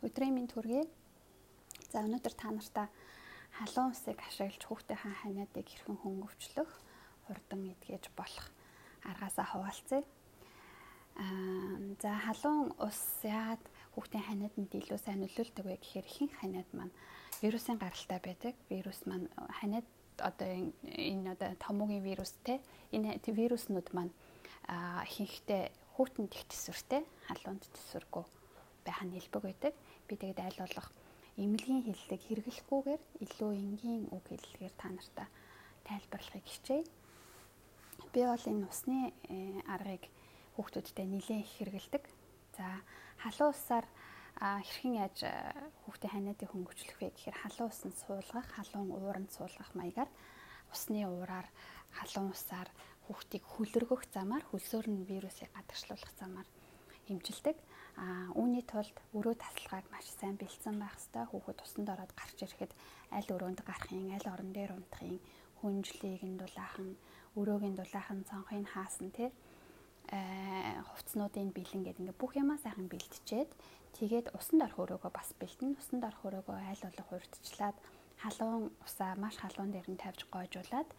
Өдрийн минь төргий. За өнөөдөр та нартай халуун усыг ашиглаж хүүхдийн ханиадыг хэрхэн хөнгөвчлөх, хурдан эдгэж болох аргаасаа хуваалцъя. Аа за халуун ус яагаад хүүхдийн ханиаданд илүү сайн нөлөөлдөг вэ гэхээр ихэнх ханиад маань вирусын гаралтай байдаг. Вирус маань ханиад одоо энэ одоо томоогийн вирус те энэ вируснууд маань ихэнхдээ хүүтэнд их төсвөртэй халуунд төсвөргүй байх нь хэлбэг байдаг. Би тэгээд айл болох эмнэлгийн хэллэг хэрэглэхгүйгээр илүү энгийн үг хэллэгээр та нартай тайлбарлахыг хичээе. Би бол энэ усны э, аргыг хүүхдүүдтэй нэлээд их хэрэгэлдэг. За халуун усаар хэрхэн яаж хүүхдийн ханиадыг хөнгөвчлөх вэ гэхээр халуун усанд суулгах, халуун ууранд суулгах маягаар усны уураар халуун усаар хүүхдийг хүлэргөх замаар хөлсөөр нь вирусыг гадагшлуулах замаар хэмжилдэг. А үүний тулд өрөө тасалгааг маш сайн бэлдсэн байх ёстой. Хүүхэд усанд ороод гарч ирэхэд аль өрөөнд гарахын, аль орон дээр унтахын, хүнжлийг нь дулаахан, өрөөгийн дулаахан, цонхыг хаасан тий э хувцснуудын бэлэн гэдэг ингээ бүх юмаа сайхан бэлтжээд тэгээд усанд орох өрөөгөө бас бэлтэн. Усанд орох өрөөгөө аль болох урьдчилаад халуун усаа маш халуун дээр нь тавьж гойжуулаад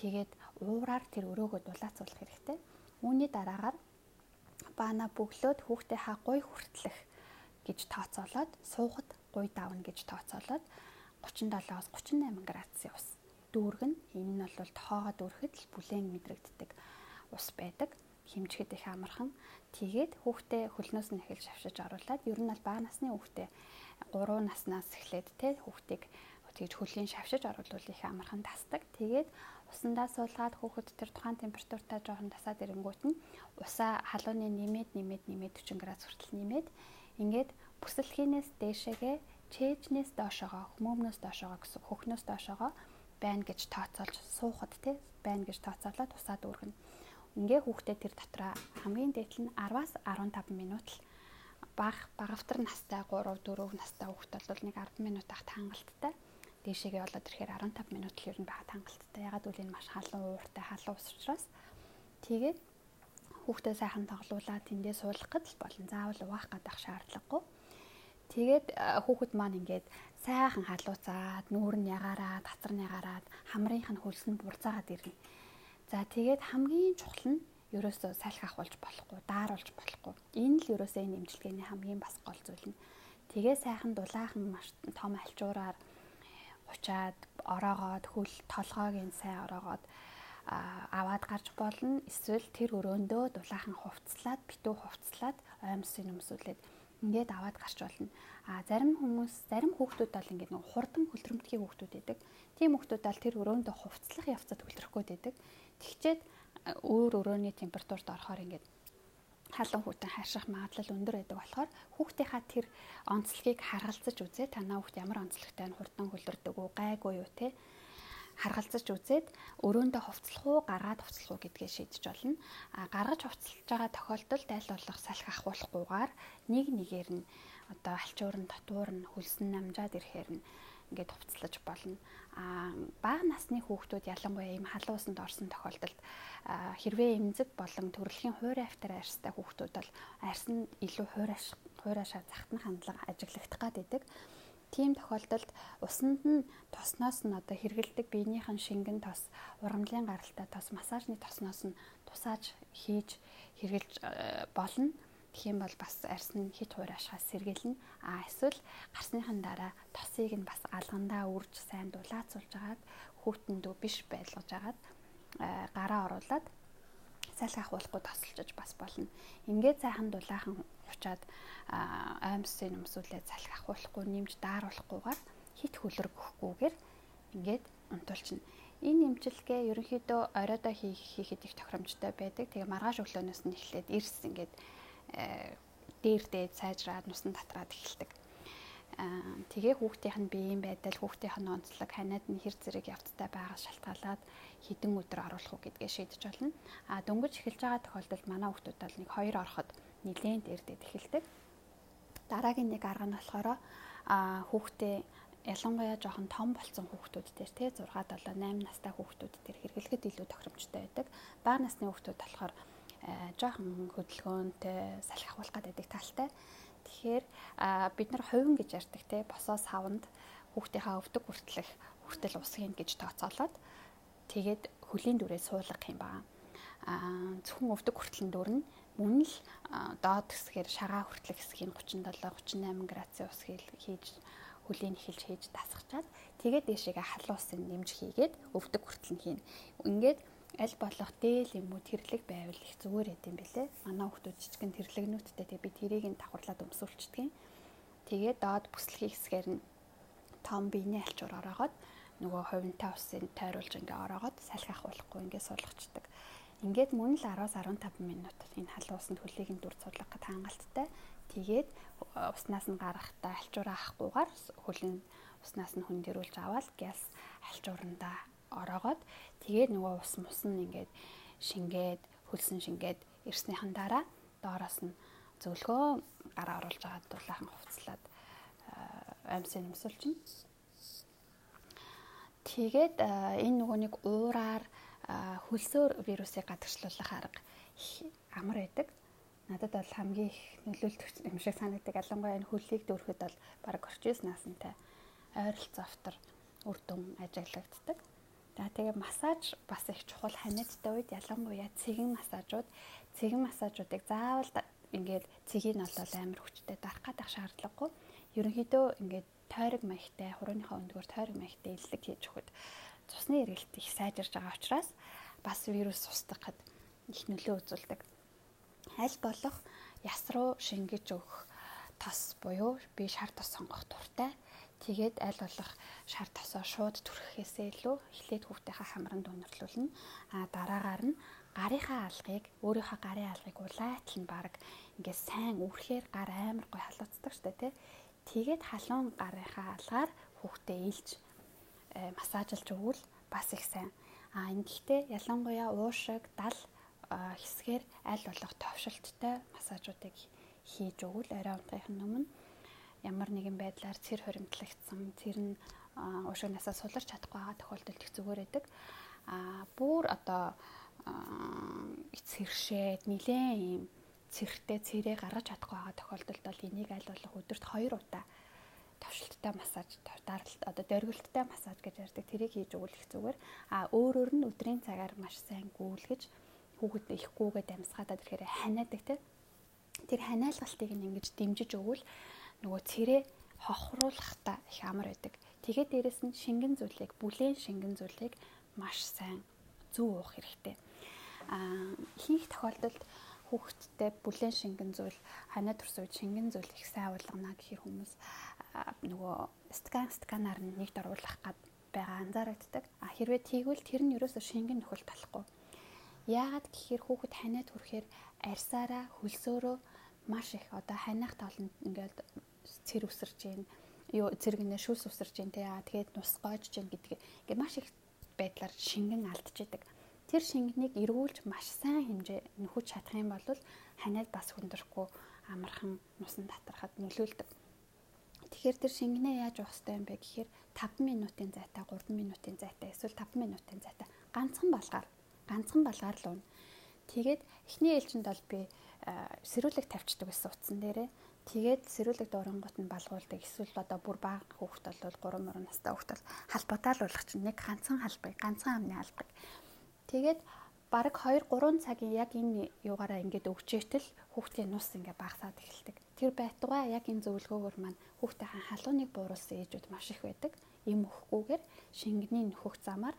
тэгээд уураар тэр өрөөгөө дулаацуулах хэрэгтэй. Үүний дараагаар баана бөглөөд хүүхдээ хаа гой хүртлэх гэж тооцоолоод суугад гуй давна гэж тооцоолоод 37-оос 38 градусын ус дүүргэн энэ нь бол тоогоо дүүрэхэд л бүлээн мэдрэгддэг ус байдаг. Хэмжихэд их амархан. Тэгээд хүүхдээ хөлнөөс нь эхэлж шавшиж оруулаад ер нь бол бага насны хүүхдээ 3 наснаас эхлээд те хүүхдийг тэгж хөлийн шавшиж оруулах их амархан тасдаг. Тэгээд усандаа суулгаад хүүхэд тэр тухайн температуртаа жоохон тасаад ирэнгүүт нь усаа халууны нэмээд нэмээд нэмээд 40 градус хүртэл нэмээд ингээд бүсэлхийнээс дээшээгээ чэйжнээс доошоогоо хүмүүмнөөс доошоогоо гэсэн хөхнөөс доошоогоо байна гэж тооцоолж суухад тий байна гэж тооцоолоод усаа дүүргэнэ. Ингээ хүүхдээ тэр дотроо хамгийн дээдл нь 10-аас 15 минут л баг багавтар настай 3 4 настай хүүхэд бол нэг 10 минут ах хангалттай дээшээгээ болоод ирэхээр 15 минут л ер нь байгаад хангалттай. Ягаад гэвэл энэ маш халуун ууртай халуун ус учраас тэгээд хүүхдээ сайхан тоглуулаад тэндээ суулгах гэж болно. Заавал угаах гадах шаардлагагүй. Тэгээд хүүхэд маань ингээд сайхан халууцаад, нүүр нь ягаараад, татар нь ягаараад, хамрынх нь хөлс нь бурцаагаад ирнэ. За тэгээд хамгийн чухал нь ерөөсөө салхи ахуулж болохгүй, дааруулж болохгүй. Энэ л ерөөсөө энэ имчилгээний хамгийн бас гол зүйл нь. Тэгээ сайхан дулаахан маш том альчуураар учаад ороогоод хөл толгойг нь сайн ороогоод аваад гарч болно. Эсвэл тэр өрөөндөө дулаахан хувцлаад, битүү хувцлаад оймсын өмсүүлээд ингээд аваад гарч болно. А зарим хүмүүс, зарим хүүхдүүд бол ингээд нэг хурдан хөлдрөмтгий хүүхдүүд байдаг. Тийм хүүхдүүд бол тэр өрөөндөө хувцлах явцад хөлдрөхгүй байдаг. Тэгчээд өөр өрөөний температурт орохоор ингээд халуун хүүтэн харших магадлал өндөр байдаг болохоор хүүхдийнхаа тэр онцлогийг харгалзаж үзээ. Танаа хүүхд ямар онцлогтой нь хурдан хөлдөрдөг үү гайгүй юу те? Харгалзаж үзээд өрөөндөө хувцлах уу гаргаад хувцлах уу гэдгээ шийдэж болно. А гаргаж хувцлаж байгаа тохиолдолд аль болох салхи ахуулахгүйгээр нэг нэгээр нь одоо алчуур нь татвар нь хөлсөн намжаад ирэхээр нь ингээд хувцлаж болно. А бага насны хүүхдүүд ялангуяа ийм халуусанд орсон тохиолдолд хэрвээ эмзэг болон төрөлхийн хуурай автар арьстай хүүхдүүд бол арьс нь илүү хуурайш хуурайшаа захтан хандлага ажиглагдах гад байдаг. Тийм тохиолдолд усанд нь тосноос нь одоо хэргэлдэг биенийхэн шингэн тос, урамлын гаралтай тос, массажны тосноос нь тусааж хийж хэргэлж болно. Тэгэх юм бол бас арьс нь хит хуурайшаас сэргийлнэ. А эсвэл гарсныхан дараа тосыг нь бас алгандаа үрж сайн дулаацуулж агаад хүүтэндөө биш байлгаж агаад гараа оруулаад салхи ахуулахгүй тосолжож бас болно. Ингээд сайхан дулаахан учаад аимсын өмсүүлээд салхи ахуулахгүй нэмж дааруулахгүйгээр хит хөлөргөхгүйгээр ингээд унтуулчихна. Энэ имчилгээ ерөнхийдөө оройдоо хийх хийхэд их тохиромжтой байдаг. Тэгээ маргааш өглөөнөөс нь эхлээд эрс ингээд дээр дээд сайжраад нусан татраад эхэлдэг тэгээ хүүхдийнх нь биеийн байдал, хүүхдийнх нь онцлог, ханиад нь хэр зэрэг явцтай байгаас шалтгаалаад хідэн өдөр оруулах уу гэдгээ шийдэж болно. А дөнгөж эхэлж байгаа тохиолдолд манай хүүхдүүд бол нэг 2 ороход нэлээд дээрдэд эхэлдэг. Дараагийн нэг арга нь болохоор хүүхдээ ялангуяа жоохон том болсон хүүхдүүд дээр те 6 7 8 настай хүүхдүүд дээр хэрэглэхэд илүү тохиромжтой байдаг. Бага насны хүүхдүүд болохоор жоохон хөдөлгөөнтэй салхи ахуулах гэдэг талтай. Тэгэхээр бид нар хувин гэж ярьдаг те босоо савнд хүүхдийнхаа өвдөг хүртлэх хүртэл усгийн гэж тооцоолоод тэгээд хөлийн дүрээ суулгах юм байна. Аа зөвхөн өвдөг хүртлэн дүр нь мөн л доод хэсгээр шагаа хүртлэх хэсгийн 37 38 градусын ус хийж хөлийн эхэлж хийж дасгачаад тэгээд дээшээгээ халуусын нэмж хийгээд өвдөг хүртэл нь хийнэ. Ингээд аль болох дээл юм уу тэрлэг байвал их зүгээр эд юм бэлээ. Манай хүмүүс жижигэн тэрлэгнүүдтэй тэгээ би тэрийг нь давхарлаад өмсүүлчихдэг. Тэгээд доод бүслэхий хэсгээр нь том биений алчуур ороогоод нөгөө хувинтай усын тойруулж ингээ ороогоод салхи ахуулахгүй ингээ суулгачдаг. Ингээд мөн л 10-аас 15 минут энэ халуун усанд нь дүр цуглах гэт хангалттай. Тэгээд уснаас нь гарахтаа алчуураа авахгүйгээр хөлийн уснаас нь хөндөрүүлж аваад гяс алчуурандаа ороогоод тэгээд нөгөө ус мус нь ингээд шингээд хөлсөн шингээд ирснийхэн дараа доороос нь зөвлөгөө гараа оруулж байгаа дулаахан хувцлаад амьсаа нэмсүүлчин. Тэгээд энэ нөгөө нэг уураар хөлсөөр вирусыг гадагшлуулах арга амар байдаг. Надад бол хамгийн их нөлөөлт юм шиг санагддаг. Ялангуяа энэ хөлийг дүүрхэд бол баг орчис наасантай ойролцоотор үр дүн ажиглагддаг. За тэгээ массаж бас их чухал ханиадтай үед ялангуяа цэгэн массажууд цэгэн массажуудыг заавал ингээд цэгийг нь бол амар хүчтэй дарах гадах шаардлагагүй. Ерөнхийдөө ингээд тойрог маягтай хурууныхаа өндгөр тойрог маягтай илэг хийж өгөхөд цусны эргэлт их сайжирж байгаа учраас бас вирус устгахад их нөлөө үзүүлдэг. Аль болох яс руу шингэж өгөх тос буюу би шар тос сонгох дуртай Тэгээд аль болох шар тосоо шууд түрхэхээсээ илүү эхлээд хүүхдийнхаа хамранд өнөрлүүлнэ. А дараагаар нь гарынхаа алгыг өөрийнхөө гарын алгыг улайтал нь баг ингээд сайн үрхээр гар амар гой халууцдаг штэ тий. Тэгээд халуун гарынхаа алгаар хүүхдээ илж э, массажлж өгвөл бас их сайн. А гэхдээ ялангуяа уушиг дал хэсгээр аль болох товшилттой массажуудыг хийж өгвөл арай унтахын өмнө ямар нэгэн байдлаар цэр хоримтлагдсан цэр нь уушгинасаа суларч чадахгүй байгаа тохиолдолд их зүгээр байдаг. А бүр одоо эцэршээд нилээн юм цэрхтэй цэрээ гаргаж чадахгүй байгаа тохиолдолд бол энийг аль болох өдөрт 2 удаа товшилттай массаж даралт одоо дөргөлттэй массаж гэж ярьдаг. Тэрийг хийж өгөх зүгээр. А өөрөөр нь өдрийн цагаар маш сайн гүйлгэж хүүхэд ихгүйгээд амьсгаадаад ирэхээр ханиадаг те. Тэр ханиалгалтыг нь ингэж дэмжиж өгвөл нөгөө цэрээ хохруулахта их амар байдаг. Тэгээд дээрэс нь шингэн зүйлийг бүлээн шингэн зүйлийг маш сайн зүү уух хэрэгтэй. Аа хийх тохиолдолд хүүхэдтэй бүлээн шингэн зүйл ханаа төрс үед шингэн зүйл их сайн ойлгоно гэхээр хүмүүс нөгөө скан сканаар нь нэгд оруулах гад байгаа анзаарэгддэг. А хэрвээ тийгвэл тэр нь ерөөсө шингэн нөхөл талахгүй. Яагаад гэхээр хүүхэд ханаа төрөхээр арьсаараа хөлсөөрөө маш их одоо ханиах таланд ингээд цэр үсэрж гин юу цэргэнэ шүүс үсэрж гин те яа тэгээд нус гоожж гин гэдгийг ингээ маш их байдлаар шингэн алдчихдаг. Тэр шингэнийг эргүүлж маш сайн хэмжээ нөхөж чадах юм бол ханиад бас хүндрэхгүй амархан нусан татрахад нөлөөлдөг. Тэгэхээр тэр шингэнээ яаж уух хэрэгтэй юм бэ гэхээр 5 минутын зайтай, 3 минутын зайтай, эсвэл 5 минутын зайтай ганцхан балгаар ганцхан балгаар л уун. Тэгээд эхний ээлжинд бол би сэрүүлэг тавьчихдаг гэсэн утсан дээрээ Тэгээд сэрүүлэг дуурангууд нь балгуулдаг. Эсвэл одоо бүр бага хүүхэд бол 3 мөрөн настай хүүхэд бол халбатаа л болох чинь нэг ганцхан халбыг, ганцхан амны халбыг. Тэгээд бараг 2 3 цагийн яг энэ юугаараа ингээд өгчээтэл хүүхдийн нус ингээд багасаад эхэлдэг. Тэр байтугай яг энэ зөвлөгөөгөр маань хүүхдийн халууныг бууруулсан ээжүүд маш их байдаг. Им өхгүйгээр шингэний нөхөх замаар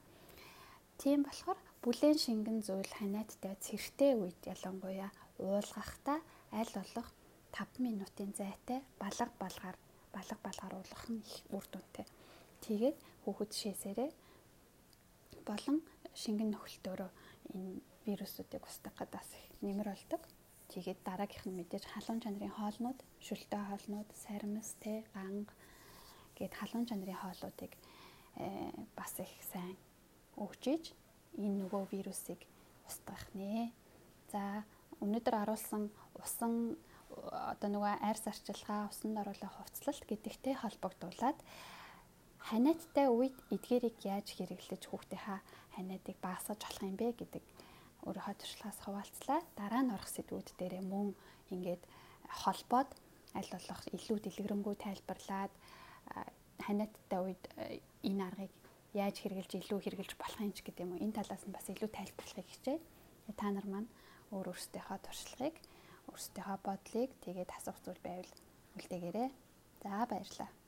тийм болохоор бүлээн шингэн зүйл ханиадтай цэртэй үед ялангуяа уулгахта аль болох 5 минутын зайтай балга балгаар балга балгаар уулгах нь их үр дүнтэй. Тэгээд хүүхэд шээсээрээ болон шингэн нөхөлтөөрөө энэ вирусуудыг устгах гадаас нэмэр болдог. Тэгээд дараагийнх нь мэдээж халуун чанарын хоолнууд, шүлтэй хоолнууд, саримс, тэ, ганг гээд халуун чанарын хоолуудыг э, бас их сайн өгчиж энэ нөгөө вирусыг устгах нэ. За өнөөдөр аруулсан усан одоо нөгөө арьс арчилгаа, усанд оруулах хувцлалт гэдэгтэй холбогдуулаад ханиадтай үед эдгээрийг яаж хэрэглэж хүүхдийнхаа ханиадыг багасгаж болох юм бэ гэдэг өөрийнхөө туршлагаас хуваалцлаа. Дараа нь орох сэдвүүд дээрээ мөн ингээд холбоод аль болох илүү дэлгэрэнгүй тайлбарлаад ханиадтай үед энэ аргыг яаж хэрэгжилж илүү хэрэгжилж болох юм ч гэдэг юм уу энэ талаас нь бас илүү тайлбарлахыг хичээ. Та нар маань өөр өөрсдийнхөө туршлагыг өөрсдийнхөө бодлыг тэгээд асуух зүйл байвал үлдээгээрэй. За баярлалаа.